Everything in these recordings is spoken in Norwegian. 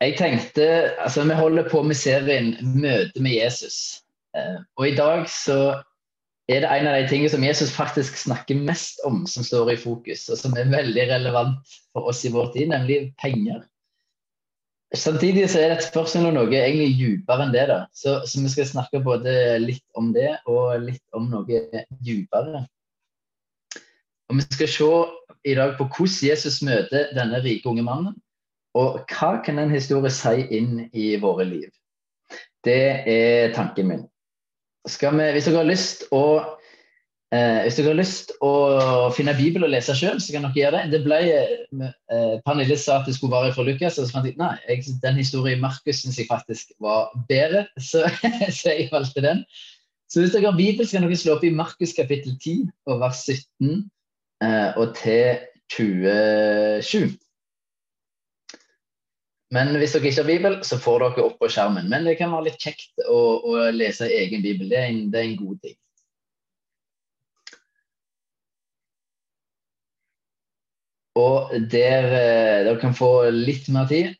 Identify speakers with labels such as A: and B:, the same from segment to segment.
A: Jeg tenkte, altså Vi holder på med serien 'Møte med Jesus'. Eh, og i dag så er det en av de tingene som Jesus faktisk snakker mest om, som står i fokus, og som er veldig relevant for oss i vår tid, nemlig penger. Samtidig så er det et spørsmål om noe egentlig dypere enn det. da. Så, så, vi skal snakke både litt om det og litt om noe dypere. Og Vi skal se i dag på hvordan Jesus møter denne rike unge mannen. Og hva kan en historie si inn i våre liv? Det er tanken min. Vi, hvis dere har lyst å Eh, hvis dere har lyst å finne Bibel og lese sjøl, så kan dere gjøre det. det ble, eh, Pernille sa at det skulle være fra Lukas, og så fant jeg nei, jeg, den historien Markus syns jeg faktisk var bedre, så, så, jeg valgte den. Så hvis dere har Bibel, så kan dere slå opp i Markus kapittel 10 og vers 17 eh, og til 27. Men hvis dere ikke har Bibel, så får dere opp på skjermen. Men det kan være litt kjekt å, å lese egen Bibel. Det er en, det er en god ting. Og der eh, dere kan få litt mer tid.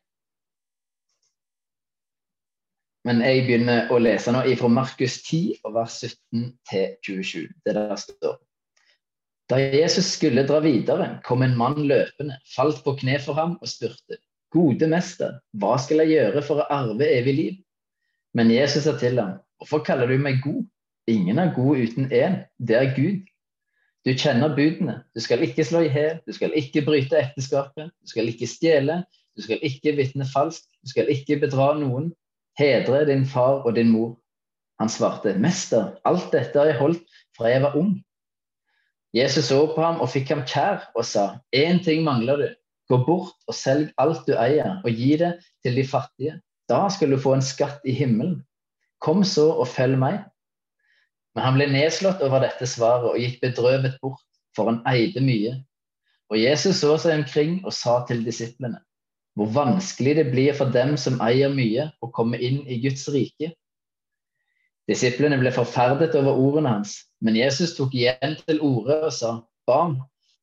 A: Men jeg begynner å lese nå fra Markus 10, vers 17 til 27. Det der står. Da Jesus skulle dra videre, kom en mann løpende, falt på kne for ham og spurte. Gode mester, hva skal jeg gjøre for å arve evig liv? Men Jesus sa til ham, hvorfor kaller du meg god? Ingen er god uten én, det er Gud. Du kjenner budene. Du skal ikke slå i hæl, du skal ikke bryte ekteskapet, du skal ikke stjele, du skal ikke vitne falskt, du skal ikke bedra noen. Hedre din far og din mor. Han svarte, Mester, alt dette har jeg holdt fra jeg var ung. Jesus så på ham og fikk ham kjær og sa, én ting mangler du. Gå bort og selg alt du eier, og gi det til de fattige. Da skal du få en skatt i himmelen. Kom så og følg meg. Men han ble nedslått over dette svaret og gikk bedrøvet bort, for han eide mye. Og Jesus så seg omkring og sa til disiplene, hvor vanskelig det blir for dem som eier mye, å komme inn i Guds rike. Disiplene ble forferdet over ordene hans, men Jesus tok igjen til orde og sa, Barn,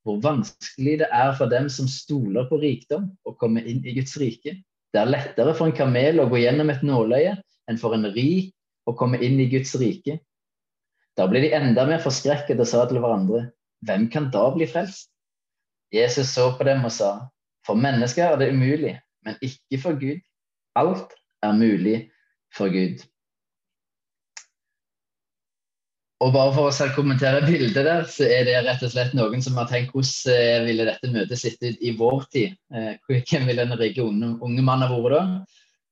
A: hvor vanskelig det er for dem som stoler på rikdom, å komme inn i Guds rike. Det er lettere for en kamel å gå gjennom et nåløye enn for en rik å komme inn i Guds rike. Da ble de enda mer forskrekket og sa til hverandre, hvem kan da bli frelst? Jesus så på dem og sa, for mennesker er det umulig, men ikke for Gud. Alt er mulig for Gud. Og bare for å kommentere bildet der, så er det rett og slett noen som har tenkt hvordan ville dette møtet sitte ut i vår tid? Eh, hvem ville den rike unge, unge mannen vært da?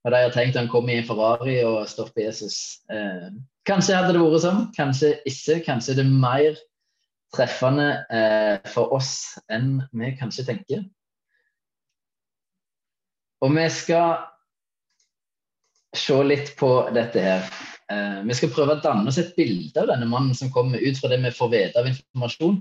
A: Og de har tenkt han kommer i en Ferrari og stopper Jesus. Eh, Kanskje hadde det vært sånn, kanskje ikke. Kanskje det er mer treffende eh, for oss enn vi kanskje tenker. Og vi skal se litt på dette her. Eh, vi skal prøve å danne oss et bilde av denne mannen som kommer ut fra det vi får vite av informasjon.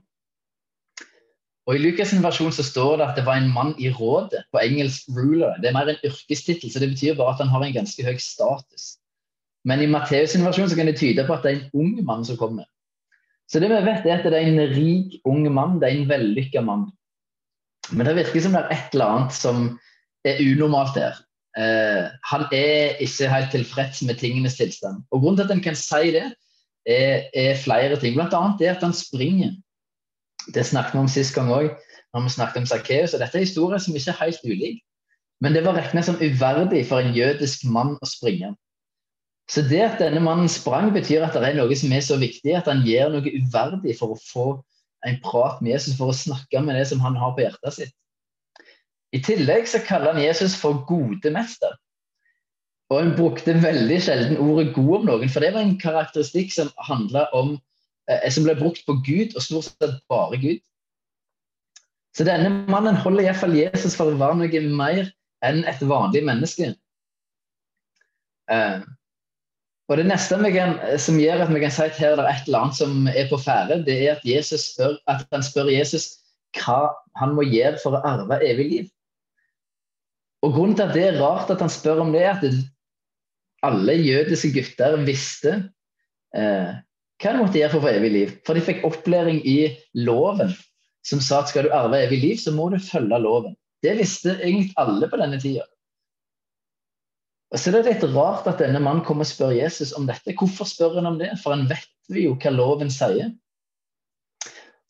A: Og I Lukas' versjon så står det at det var en mann i rådet, på engelsk 'ruler'. Det er mer en yrkestittel, så det betyr bare at han har en ganske høy status. Men i Matteus' versjon så kan det tyde på at det er en ung mann som kommer. Så det vi vet, er at det er en rik, ung mann. Det er en vellykka mann. Men det virker som det er et eller annet som er unormalt her. Eh, han er ikke helt tilfreds med tingenes tilstand. Og Grunnen til at en kan si det, er, er flere ting. Blant annet det at han springer. Det snakket vi om sist gang òg, når vi snakket om Sakkeus. Dette er historier som ikke er helt ulike. Men det var regnet som uverdig for en jødisk mann å springe. Så det at denne mannen sprang, betyr at det er noe som er så viktig at han gjør noe uverdig for å få en prat med Jesus, for å snakke med det som han har på hjertet sitt. I tillegg så kaller han Jesus for gode mester. Og han brukte veldig sjelden ordet 'god' om noen, for det var en karakteristikk som om eh, som ble brukt på Gud, og stort sett bare Gud. Så denne mannen holder iallfall Jesus for å være noe mer enn et vanlig menneske. Eh, og Det neste kan, som gjør at vi kan si at her er et eller annet som er på ferde, det er at, spør, at han spør Jesus hva han må gjøre for å arve evig liv. Og Grunnen til at det er rart at han spør om det, er at alle jødiske gutter visste eh, hva de måtte gjøre for å få evig liv. For de fikk opplæring i loven som sa at skal du arve evig liv, så må du følge loven. Det visste egentlig alle på denne tida. Og så er det litt rart at denne mannen kommer og spør Jesus om dette. Hvorfor spør han om det? For han vet jo hva loven sier.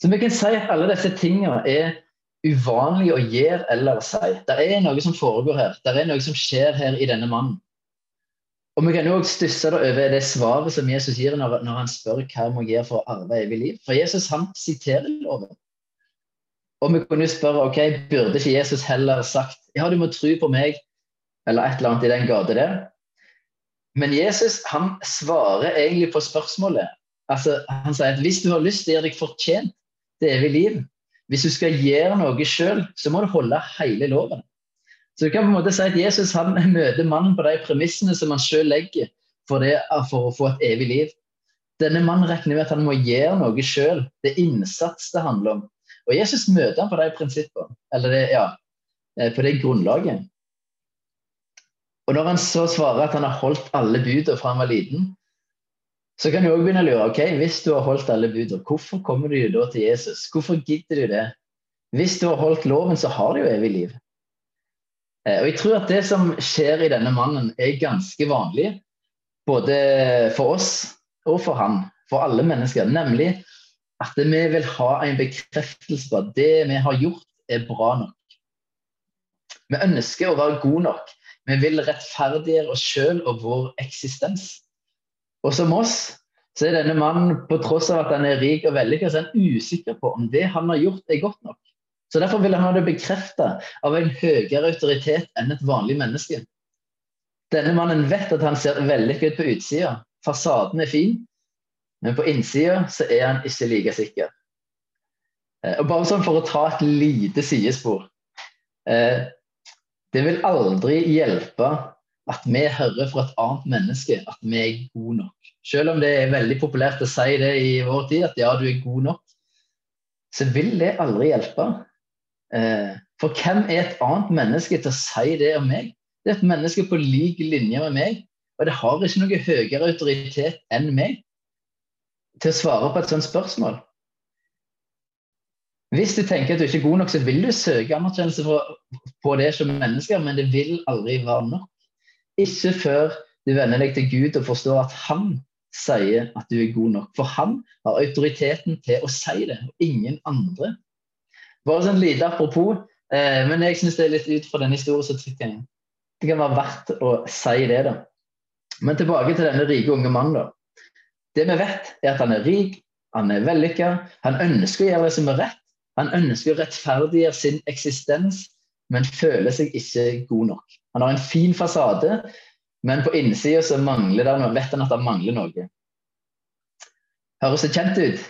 A: Så vi kan si at alle disse tingene er uvanlige å gjøre eller si. Det er noe som foregår her. Det er noe som skjer her i denne mannen. Og Vi kan også stusse det over det svaret som Jesus gir når, når han spør hva vi gjøre for å arve evig liv. For Jesus han siterer loven. Og vi kunne jo spørre ok, burde ikke Jesus heller sagt ja, du må tro på meg, eller et eller annet i den gate der. Men Jesus han svarer egentlig på spørsmålet. Altså, han sier at hvis du har lyst til å gjøre deg fortjent til evig liv, hvis du skal gjøre noe sjøl, så må du holde hele loven. Så du kan på en måte si at Jesus han møter mannen på de premissene som han sjøl legger for, det, for, å få et evig liv. Denne mannen regner med at han må gjøre noe sjøl. Det er innsats det handler om. Og Jesus møter han på de prinsippene, eller det, ja, eh, på det grunnlaget. Og når han så svarer at han har holdt alle budene fra han var liten, så kan du òg begynne å lure. ok, Hvis du har holdt alle budene, hvorfor kommer du da til Jesus? Hvorfor gidder du det? Hvis du har holdt loven, så har du jo evig liv. Eh, og jeg tror at det som skjer i denne mannen, er ganske vanlig. Både for oss og for han, for alle mennesker. Nemlig at vi vil ha en bekreftelse på at det vi har gjort, er bra nok. Vi ønsker å være gode nok. Vi vil rettferdiggjøre oss sjøl og vår eksistens. Og som oss så er denne mannen, på tross av at han er rik og vellykket, så er han usikker på om det han har gjort, er godt nok. Så Derfor vil han ha det bekrefta av en høyere autoritet enn et vanlig menneske. Denne mannen vet at han ser vellykket ut på utsida. Fasaden er fin, men på innsida så er han ikke like sikker. Eh, og Bare sånn for å ta et lite sidespor. Eh, det vil aldri hjelpe at vi hører fra et annet menneske at vi er gode nok. Selv om det er veldig populært å si det i vår tid, at ja, du er god nok, så vil det aldri hjelpe. Eh, for hvem er et annet menneske til å si det om meg? Det er et menneske på lik linje med meg, og det har ikke noe høyere autoritet enn meg til å svare på et sånt spørsmål. Hvis du tenker at du ikke er god nok, så vil du søke anerkjennelse på det som mennesker, men det vil aldri være nok. Ikke før du venner deg til Gud og forstår at han sier at du er god nok. For han har autoriteten til å si det, og ingen andre. Bare sånn lite apropos, eh, men jeg syns det er litt ut fra denne historien som trykker inn. Det kan være verdt å si det, da. Men tilbake til denne rike unge mannen. da. Det vi vet, er at han er rik, han er vellykka, han ønsker å gjøre det som er rett. Han ønsker å rettferdiggjøre sin eksistens, men føler seg ikke god nok. Han har en fin fasade, men på innsida så mangler det noe, vet han at det mangler noe. Høres det kjent ut?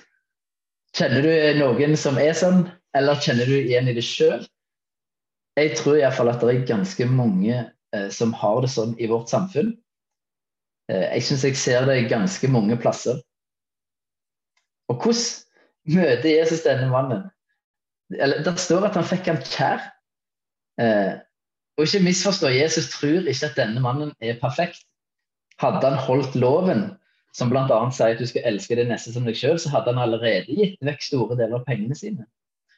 A: Kjenner du noen som er sånn, eller kjenner du igjen i det sjøl? Jeg tror iallfall at det er ganske mange eh, som har det sånn i vårt samfunn. Eh, jeg syns jeg ser det ganske mange plasser. Og hvordan møter Jesus denne mannen? eller Det står at han fikk ham kjær. Eh, og ikke misforstå, Jesus tror ikke at denne mannen er perfekt. Hadde han holdt loven, som bl.a. sier at du skal elske det neste som deg sjøl, så hadde han allerede gitt vekk store deler av pengene sine.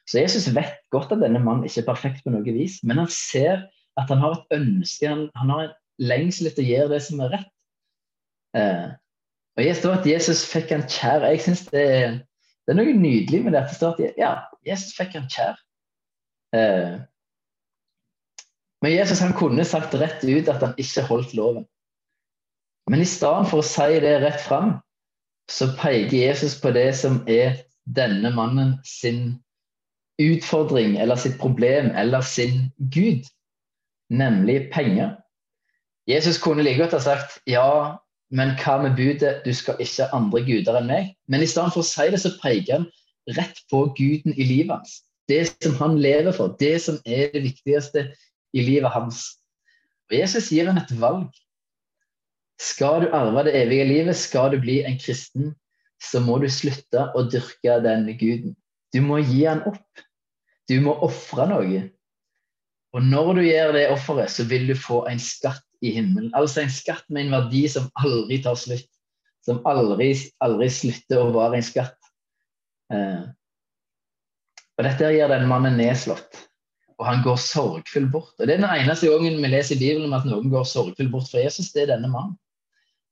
A: Så Jesus vet godt at denne mannen ikke er perfekt på noe vis, men han ser at han har et ønske, han, han har en lengsel etter å gjøre det som er rett. Eh, og Jeg står at Jesus fikk han kjær. Jeg syns det det er noe nydelig med dette. At ja, Jesus fikk han kjær. Eh, men Jesus han kunne sagt rett ut at han ikke holdt loven. Men i stedet for å si det rett fram, så peker Jesus på det som er denne mannen sin utfordring eller sitt problem eller sin Gud, nemlig penger. Jesus kunne like godt ha sagt ja, men hva med budet 'du skal ikke ha andre guder enn meg'? Men i stedet for å si det, så peker han rett på guden i livet hans. Det som han lever for, det som er det viktigste i livet hans. Og Jesus gir ham et valg. Skal du arve det evige livet, skal du bli en kristen, så må du slutte å dyrke den guden. Du må gi han opp. Du må ofre noe. Og når du gjør det offeret, så vil du få en skatt i himmelen. Altså en skatt med en verdi som aldri tar slutt. Som aldri, aldri slutter å være en skatt. Eh. Og dette gjør den mannen nedslått. Og han går sorgfull bort. Og Det er den eneste gangen vi leser i Bibelen om at noen går sorgfull bort fra Jesus. Det er denne mannen.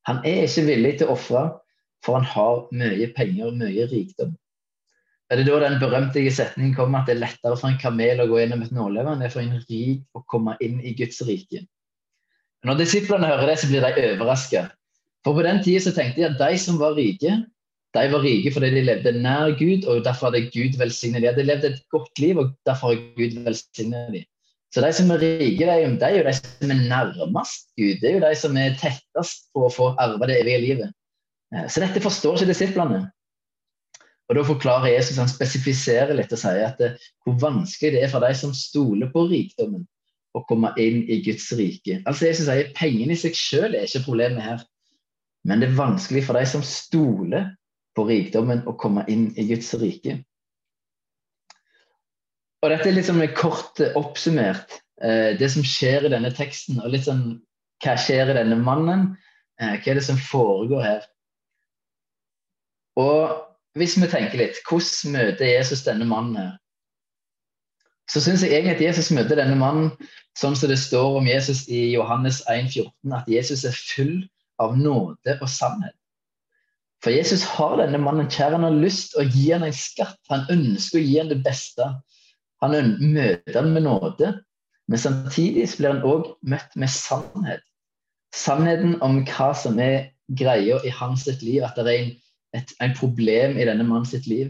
A: Han er ikke villig til å ofre, for han har mye penger og mye rikdom. Er det da den berømte setningen kommer at det er lettere for en kamel å gå gjennom et nåløye enn det er for en rik å komme inn i Guds rike? Når disiplene hører det, så blir de overraska. For på den tida tenkte de at de som var rike, de var rike fordi de levde nær Gud, og derfor hadde Gud velsignet dem. De hadde levd et godt liv, og derfor har Gud velsignet dem. Så de som er rike, de er jo de som er nærmest Gud. Det er jo de som er tettest på å få arve det evige livet. Eh, så dette forstår ikke disiplene. Og Da forklarer Jesus, han spesifiserer litt og sier at det, hvor vanskelig det er for de som stoler på rikdommen, å komme inn i Guds rike. Altså Jesus sier Pengene i seg selv er ikke problemet her, men det er vanskelig for de som stoler på rikdommen og komme inn i Guds rike. Og Dette er litt sånn kort oppsummert eh, det som skjer i denne teksten. og litt sånn Hva skjer i denne mannen? Eh, hva er det som foregår her? Og hvis vi tenker litt, hvordan møter Jesus denne mannen her? Så syns jeg egentlig at Jesus møter denne mannen sånn som det står om Jesus i Johannes 1,14, at Jesus er full av nåde og sannhet. For Jesus har denne mannen kjær. Han har lyst å gi ham en skatt. Han ønsker å gi ham det beste. Han møter ham med nåde, men samtidig blir han òg møtt med sannhet. Sannheten om hva som er greia i hans liv, at det er en, et en problem i denne mannens liv.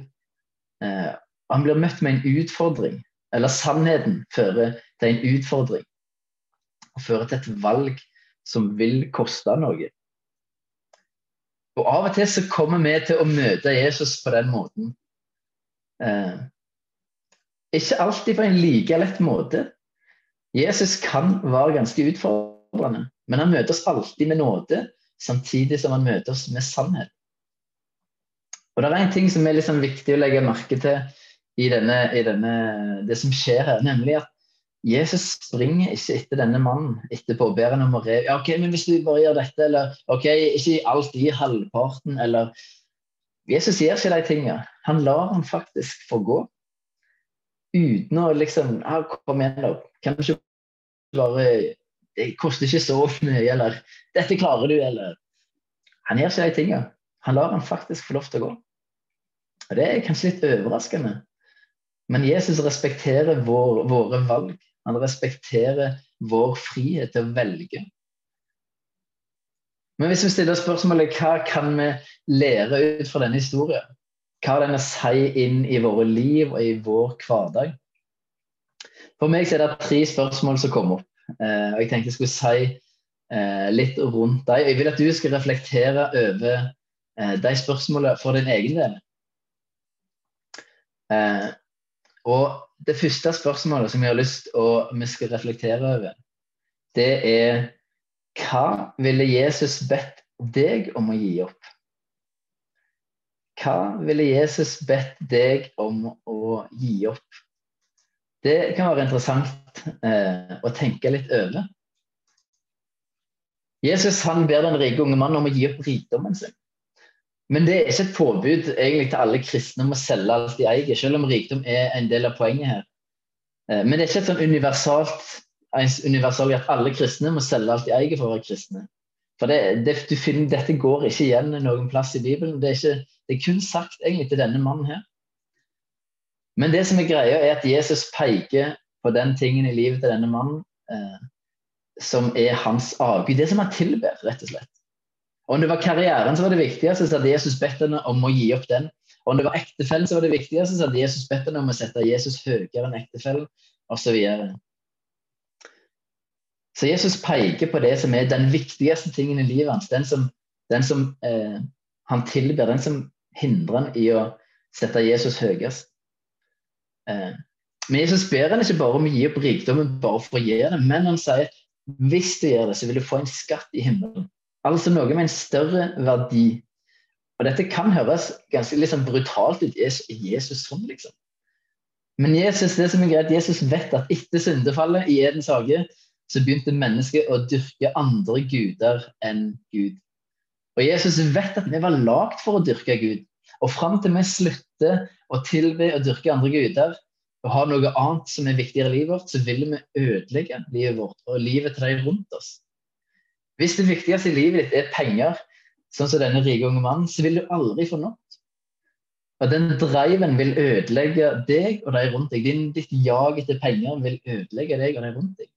A: Eh, han blir møtt med en utfordring, eller sannheten fører til en utfordring. Og fører til et valg som vil koste noe. Og av og til så kommer vi til å møte Jesus på den måten. Eh, ikke alltid på en like lett måte. Jesus kan være ganske utfordrende, men han møter oss alltid med nåde, samtidig som han møter oss med sannhet. Og Det er en ting som er liksom viktig å legge merke til i, denne, i denne, det som skjer her, nemlig at Jesus springer ikke etter denne mannen etterpå og ber han om å re... Ja, ok, men hvis du bare gjør dette, eller ok, ikke alt i halvparten, eller Jesus gjør ikke de tingene. Han lar ham faktisk få gå. Uten å liksom ja, Kom igjen, da. Kan du ikke bare Det koster ikke så mye, eller Dette klarer du, eller Han gjør ikke de tingene. Han lar ham faktisk få lov til å gå. Og Det er kanskje litt overraskende. Men Jesus respekterer vår, våre valg. Han respekterer vår frihet til å velge. Men hvis vi stiller spørsmålet hva kan vi lære ut fra denne historien? Hva har den å si inn i våre liv og i vår hverdag? For meg er det tre spørsmål som kom opp. Eh, og Jeg tenkte jeg skulle si eh, litt rundt dem. Jeg vil at du skal reflektere over eh, de spørsmålene for din egen del. Og det første spørsmålet som jeg har lyst til å vi skal reflektere over, det er hva ville Jesus bedt deg om å gi opp? Hva ville Jesus bedt deg om å gi opp? Det kan være interessant eh, å tenke litt over. Jesus han ber den rike unge mannen om å gi opp rikdommen sin. Men det er ikke et påbud egentlig til alle kristne om å selge alt de eier, selv om rikdom er en del av poenget her. Eh, men det er ikke et sånn universalt universal at alle kristne må selge alt de eier for å være kristne. For det, det, finner, Dette går ikke igjen noen plass i Bibelen. Det er, ikke, det er kun sagt egentlig til denne mannen her. Men det som er greia, er at Jesus peker på den tingen i livet til denne mannen eh, som er hans avgud. Det som han tilber, rett og slett. Om det var karrieren som var det viktigste, så hadde Jesus bedt henne om å gi opp den. Om det var ektefellen som var det viktigste, så hadde Jesus bedt henne om å sette Jesus høyere enn ektefellen, osv. Så, så Jesus peker på det som er den viktigste tingen i livet hans. Den som, den som eh, han tilber, den som hindrer han i å sette Jesus høyest. Eh, men Jesus ber han ikke bare om å gi opp rikdommen bare for å gi det, men han sier hvis du gjør det, så vil du få en skatt i himmelen. Altså noe med en større verdi. Og dette kan høres ganske liksom brutalt ut. Jesus sånn, liksom. Men Jesus, det som er greit, Jesus vet at etter syndefallet i Edens hage, så begynte mennesket å dyrke andre guder enn Gud. Og Jesus vet at vi var lagd for å dyrke Gud. Og fram til vi slutter å tilbe og dyrke andre guder, og har noe annet som er viktigere i livet vårt, så vil vi ødelegge livet vårt og livet til de rundt oss. Hvis det viktigste i livet ditt er penger, sånn som denne rike unge mannen, så vil du aldri få nok. Og den driven vil ødelegge deg og de rundt deg. Din, ditt jag etter penger vil ødelegge deg og de rundt deg.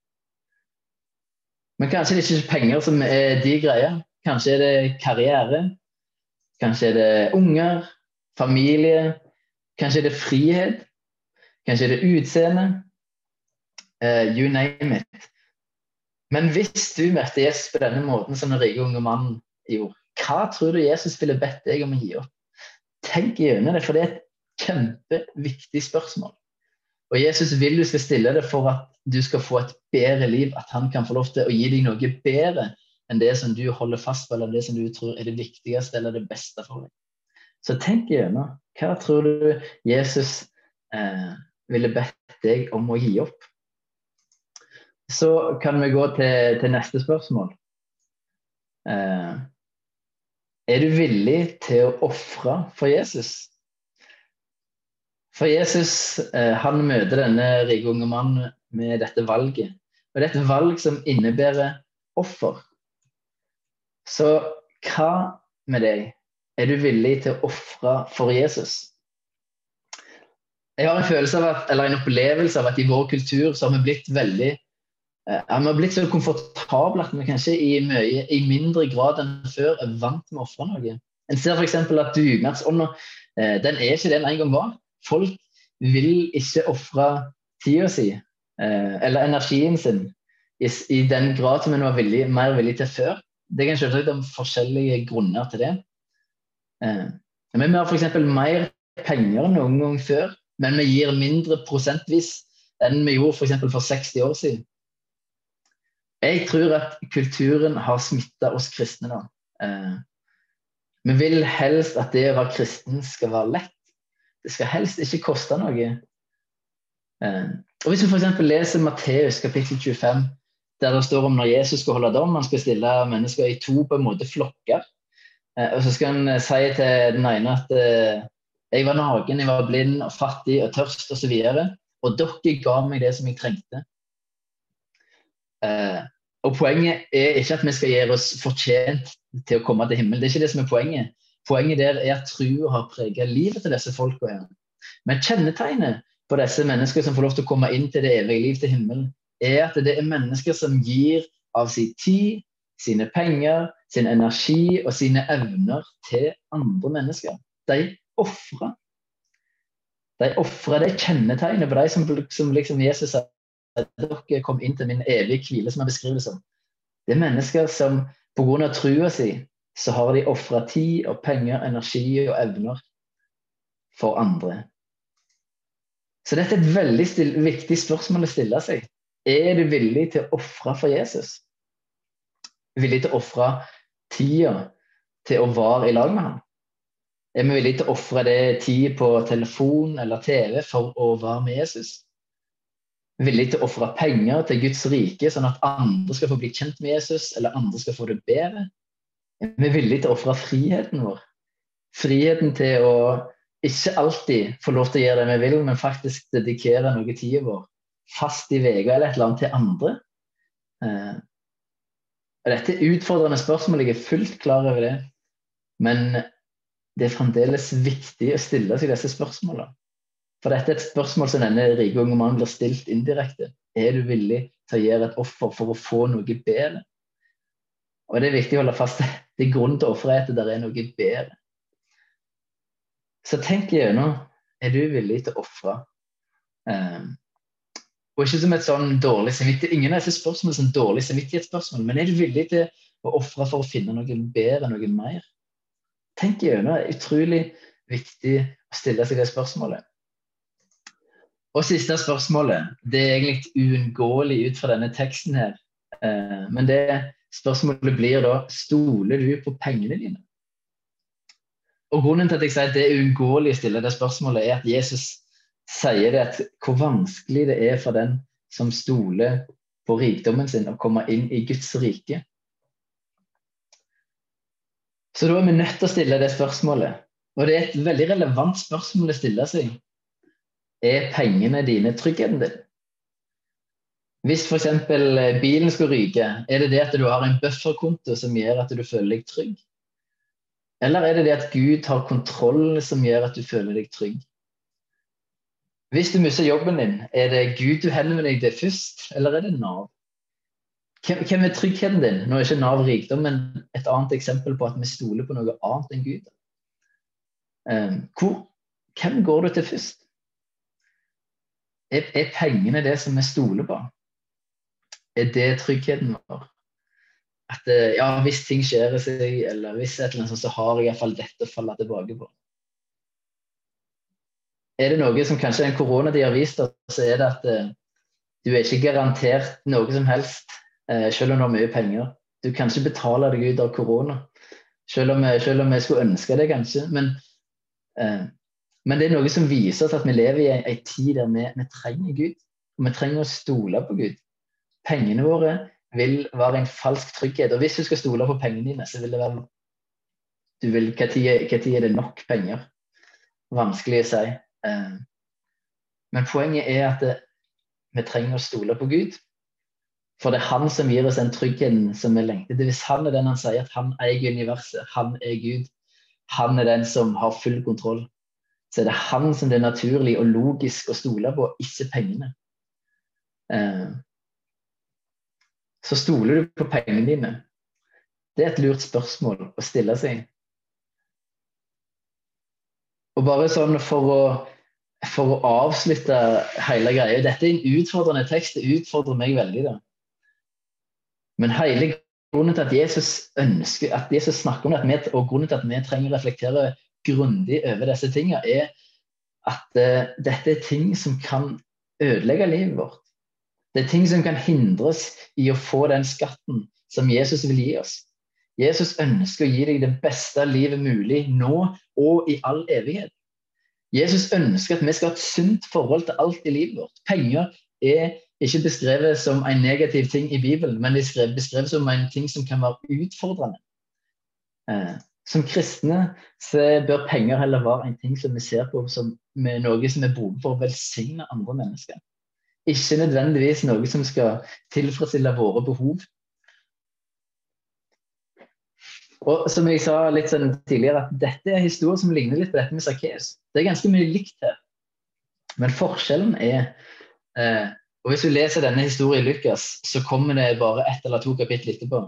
A: Men kanskje det er ikke penger som er de greia. Kanskje er det karriere. Kanskje er det unger, familie. Kanskje er det frihet. Kanskje er det utseende. Uh, you name it. Men hvis du møtte Jesus på denne måten som den rike unge mannen gjorde, hva tror du Jesus ville bedt deg om å gi opp? Tenk gjennom det, for det er et kjempeviktig spørsmål. Og Jesus vil du skal stille det for at du skal få et bedre liv, at han kan få lov til å gi deg noe bedre enn det som du holder fast på, eller det som du tror er det viktigste eller det beste for deg. Så tenk gjennom. Hva tror du Jesus eh, ville bedt deg om å gi opp? Så kan vi gå til, til neste spørsmål. Eh, er du villig til å ofre for Jesus? For Jesus eh, han møter denne rike unge mannen med dette valget. Og det er et valg som innebærer offer. Så hva med deg? Er du villig til å ofre for Jesus? Jeg har en følelse av at, eller en opplevelse av at i vår kultur så har vi blitt veldig Eh, vi har blitt så komfortable at vi kanskje i, mye, i mindre grad enn før er vant med å ofre noe. En ser f.eks. at dugnadsånda eh, den er ikke det den en gang var. Folk vil ikke ofre tida si eh, eller energien sin i, den grad som en var villig, mer villig til før. Det kan selvsagt være forskjellige grunner til det. Men vi har f.eks. mer penger enn noen gang før, men vi gir mindre prosentvis enn vi gjorde f.eks. For, for 60 år siden. Jeg tror at kulturen har smitta oss kristne nå. Eh, vi vil helst at det å være kristen skal være lett. Det skal helst ikke koste noe. Eh, og Hvis vi f.eks. leser Matteus kapittel 25, der det står om når Jesus skal holde dom, han skal stille mennesker i to på en måte flokker. Eh, og så skal han si til den ene at jeg var naken, jeg var blind og fattig og tørst osv. Og, så og dere ga meg det som jeg trengte. Eh, og Poenget er ikke at vi skal gjøre oss fortjent til å komme til himmelen. Det er ikke det som er poenget. Poenget der er at trua har preget livet til disse folka. Men kjennetegnet på disse mennesker som får lov til å komme inn til det evige liv, til himmelen, er at det er mennesker som gir av sin tid, sine penger, sin energi og sine evner til andre mennesker. De ofrer. De ofrer det kjennetegnet på de som, som liksom Jesus sa dere kom inn til min evige hvile, som jeg beskriver det som. Det er mennesker som pga. trua si så har de ofra tid og penger, energi og evner for andre. Så dette er et veldig still, viktig spørsmål å stille seg. Er du villig til å ofre for Jesus? Villig til å ofre tida til å være i lag med ham? Er vi villige til å ofre det tid på telefon eller TV for å være med Jesus? Villig til å ofre penger til Guds rike, sånn at andre skal få bli kjent med Jesus, eller andre skal få det bedre. Vi er villige til å ofre friheten vår. Friheten til å ikke alltid få lov til å gjøre det vi vil, men faktisk dedikere noe tid vår fast i uka eller et eller annet til andre. Eh, dette er utfordrende spørsmål, jeg er fullt klar over det. Men det er fremdeles viktig å stille seg disse spørsmålene. For dette er et spørsmål som denne rike unge mannen blir stilt indirekte. Er du villig til å gjøre et offer for å få noe bedre? Og det er viktig å holde fast. Det er grunnen til å ofre at det er noe bedre. Så tenk gjennom. Er du villig til å ofre? Um, og ikke som et sånn dårlig samvittighet. Ingen av disse spørsmålene er sånn dårlig samvittighetsspørsmål. Men er du villig til å ofre for å finne noe bedre, noe mer? Tenk gjennom. Det er utrolig viktig å stille seg det spørsmålet. Og siste spørsmålet. Det er egentlig uunngåelig ut fra denne teksten her. Eh, men det spørsmålet blir da stoler du på pengene dine? Og Grunnen til at jeg sier at det er uunngåelig å stille det spørsmålet, er at Jesus sier det at hvor vanskelig det er for den som stoler på rikdommen sin, å komme inn i Guds rike. Så da er vi nødt til å stille det spørsmålet. Og det er et veldig relevant spørsmål å stille seg. Er pengene dine tryggheten din? Hvis f.eks. Eh, bilen skulle ryke, er det det at du har en bufferkonto som gjør at du føler deg trygg? Eller er det det at Gud har kontroll som gjør at du føler deg trygg? Hvis du mister jobben din, er det Gud du henvender deg til først, eller er det Nav? Hvem er tryggheten din? Nå er ikke Nav rikdom, men et annet eksempel på at vi stoler på noe annet enn Gud. Ehm, hvor, hvem går du til først? Er, er pengene det som vi stoler på? Er det tryggheten vår? At eh, ja, hvis ting skjer seg, eller hvis et eller annet så har jeg iallfall dette å falle tilbake på er det noe som kanskje en koronatid har vist oss, så er det at uh, du er ikke garantert noe som helst, uh, selv om du har mye penger. Du kan ikke betale deg ut av korona, selv om, jeg skulle ønske det, kanskje. Men, men, det er noe som viser oss at vi lever i en, tid der vi, vi, trenger Gud. Og vi trenger å stole på Gud. Pengene våre vil være en falsk trygghet. Og hvis du skal stole på pengene dine, så vil det være du vil, Når er det nok penger? Vanskelig å si. Eh, men poenget er at det, vi trenger å stole på Gud. For det er han som gir oss den tryggheten som vi lengter. Hvis han er den han sier at han eier universet, han er Gud, han er den som har full kontroll, så er det han som det er naturlig og logisk å stole på, ikke pengene. Eh, så stoler du på pengene dine? Det er et lurt spørsmål å stille seg. Og bare sånn for å, for å avslutte hele greia Dette er en utfordrende tekst. Det utfordrer meg veldig. da. Men hele grunnen til at Jesus ønsker, at Jesus snakker om det, og grunnen til at vi trenger å reflektere grundig over disse tingene, er at uh, dette er ting som kan ødelegge livet vårt. Det er ting som kan hindres i å få den skatten som Jesus vil gi oss. Jesus ønsker å gi deg det beste livet mulig nå og i all evighet. Jesus ønsker at vi skal ha et sunt forhold til alt i livet vårt. Penger er ikke beskrevet som en negativ ting i Bibelen, men de beskrevet som en ting som kan være utfordrende. Som kristne så bør penger heller være en ting som vi ser på som noe som er behov for å velsigne andre mennesker. Ikke nødvendigvis noe som skal tilfredsstille våre behov og som jeg sa litt sånn tidligere, at dette er historier som ligner litt på dette med Sakkeus. Det er ganske mye likt her. Men forskjellen er eh, og Hvis du leser denne historien i Lukas, så kommer det bare ett eller to kapittel etterpå.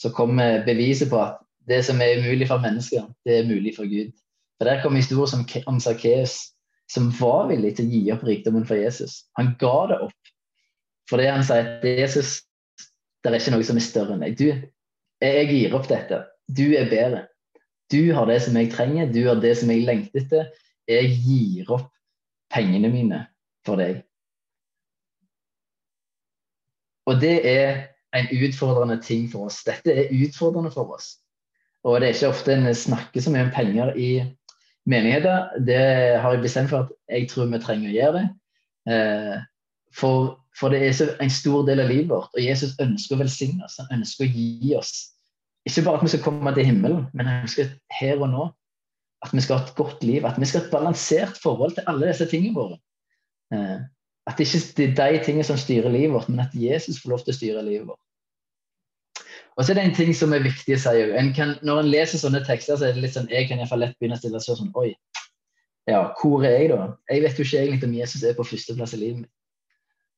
A: Så kommer beviset på at det som er umulig for mennesker, det er mulig for Gud. For Der kommer historier om Sakkeus som var villig til å gi opp rikdommen for Jesus. Han ga det opp fordi han sier at Jesus, det er ikke noe som er større enn deg. Du, jeg gir opp dette. Du er bedre. Du har det som jeg trenger, du har det som jeg lengter etter. Jeg gir opp pengene mine for deg. Og det er en utfordrende ting for oss. Dette er utfordrende for oss. Og det er ikke ofte en snakker så mye om penger i menigheter. Det har jeg bestemt for at jeg tror vi trenger å gjøre det. Eh, for, for det er en stor del av livet vårt, og Jesus ønsker å velsigne oss. Han ønsker å gi oss ikke bare at vi skal komme til himmelen, men jeg ønsker her og nå at vi skal ha et godt liv. At vi skal ha et balansert forhold til alle disse tingene våre. Eh, at det ikke er de tingene som styrer livet vårt, men at Jesus får lov til å styre livet vårt. Og så er det en ting som er viktig å si en Når en leser sånne tekster, så er det litt sånn, jeg kan iallfall lett begynne å stille seg sånn Oi, ja, hvor er jeg, da? Jeg vet jo ikke egentlig om Jesus er på førsteplass i livet mitt.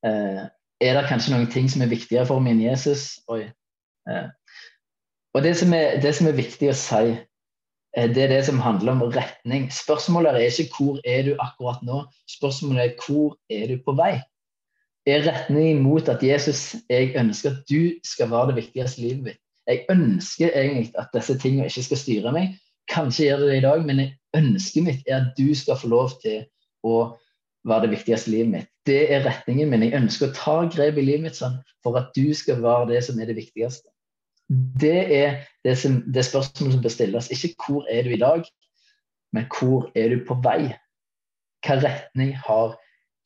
A: Eh, er det kanskje noen ting som er viktigere for meg enn Jesus? Oi. Eh, og det som, er, det som er viktig å si, eh, det er det som handler om retning. Spørsmålet er ikke hvor er du akkurat nå, spørsmålet er hvor er du på vei? Er retningen mot at Jesus, jeg ønsker at du skal være det viktigste i livet mitt? Jeg ønsker egentlig at disse tingene ikke skal styre meg. Kanskje gjør det det i dag, men ønsket mitt er at du skal få lov til å være det viktigste i livet mitt. Det er retningen min. Jeg ønsker å ta grep i livet mitt sånn for at du skal være det som er det viktigste. Det er det, som, det spørsmålet som bør stilles. Ikke hvor er du i dag, men hvor er du på vei? Hva retning har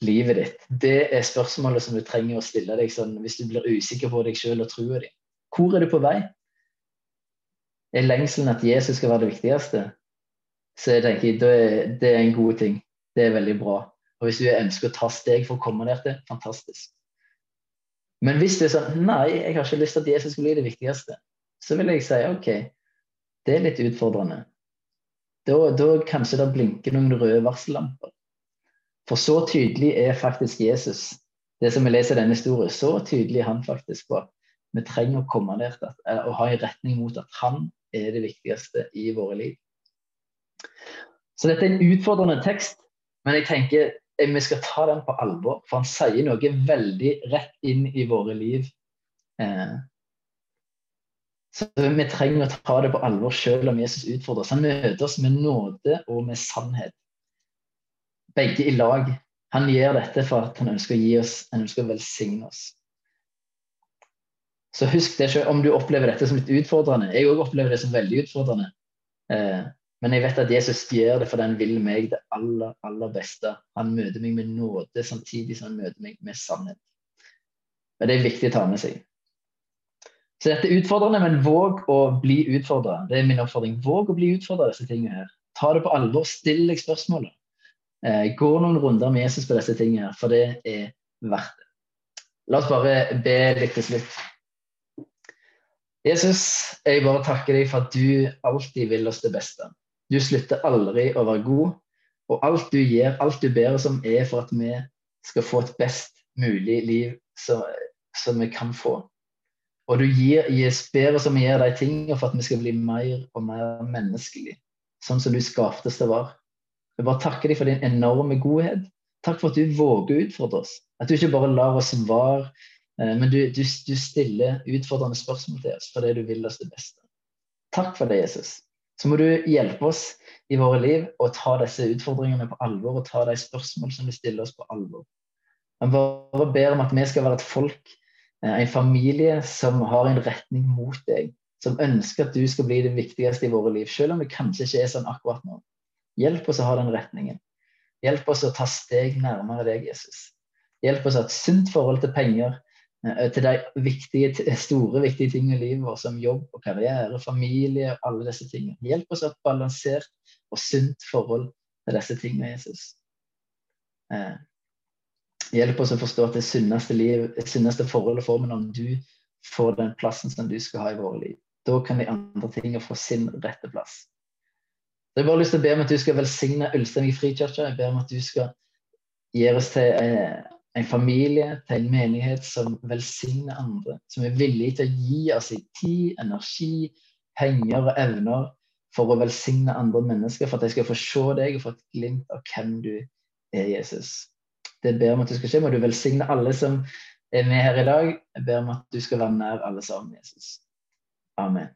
A: livet ditt? Det er spørsmålet som du trenger å stille deg sånn, hvis du blir usikker på deg sjøl og troa di. Hvor er du på vei? Er lengselen at Jesus skal være det viktigste? Så jeg tenker det, det er en god ting. Det er veldig bra. Og hvis du ønsker å ta steg for å komme der til, fantastisk. Men hvis det er sånn Nei, jeg har ikke lyst til at Jesus skal bli det viktigste. Så vil jeg si OK, det er litt utfordrende. Da, da kanskje det blinker noen røde varsellamper. For så tydelig er faktisk Jesus, det som vi leser i denne historien, så tydelig er han faktisk på at vi trenger å komme der til å ha en retning mot at han er det viktigste i våre liv. Så dette er en utfordrende tekst, men jeg tenker vi skal ta den på alvor. For han sier noe veldig rett inn i våre liv. Eh, så vi trenger å ta det på alvor selv om Jesus utfordrer oss. Han møter oss med nåde og med sannhet. Begge i lag. Han gjør dette for at han ønsker å gi oss, han ønsker å velsigne oss. Så husk det selv om du opplever dette som litt utfordrende. Jeg òg opplever det som veldig utfordrende. Eh, men jeg vet at Jesus gjør det fordi han vil meg det aller, aller beste. Han møter meg med nåde samtidig som han møter meg med sannhet. Men det er viktig å ta med seg. Så dette er utfordrende, men våg å bli utfordra. Det er min oppfordring. Våg å bli utfordra disse tingene her. Ta det på alvor. Still deg spørsmålet. Eh, gå noen runder med Jesus på disse tingene for det er verdt det. La oss bare be litt til slutt. Jesus, jeg bare takker deg for at du alltid vil oss det beste. Du slutter aldri å være god. Og alt du gjør, alt du ber oss om, er for at vi skal få et best mulig liv som, som vi kan få. Og du gir, gir, ber oss om å gjøre de tingene for at vi skal bli mer og mer menneskelige. Sånn som du skapte oss til å være. Jeg bare takker deg for din enorme godhet. Takk for at du våger å utfordre oss. At du ikke bare lar oss svare, eh, men du, du, du stiller utfordrende spørsmål til oss fordi du vil oss det beste. Takk for det, Jesus så må du hjelpe oss i våre liv å ta disse utfordringene på alvor og ta de spørsmål som du stiller oss på alvor. Jeg bare ber om at vi skal være et folk, eh, en familie som har en retning mot deg. Som ønsker at du skal bli det viktigste i våre liv, selv om det kanskje ikke er sånn akkurat nå. Hjelp oss å ha den retningen. Hjelp oss å ta steg nærmere deg, Jesus. Hjelp oss å ha et sunt forhold til penger, Eh, til de viktige, store viktige tingene i livet vårt, som jobb og karriere, familie og alle disse tingene. Hjelp oss å ha et balansert og sunt forhold til disse tingene, Jesus. Eh, hjelp oss å forstå at det sunneste, liv, det sunneste forholdet får vi når du får den plassen som du skal ha i våre liv. Da kan de andre tingene få sin rette plass. Så jeg har bare lyst til å be om at du skal velsigne Ulsteinvik frikirke. Jeg ber om at du skal gi oss til eh, en familie, til en menighet som velsigner andre. Som er villig til å gi av sin tid, energi, penger og evner for å velsigne andre mennesker, for at de skal få se deg og få et glimt av hvem du er, Jesus. Det ber om at du skal skje. Må du velsigne alle som er med her i dag. Jeg ber om at du skal være nær alle sammen, Jesus. Amen.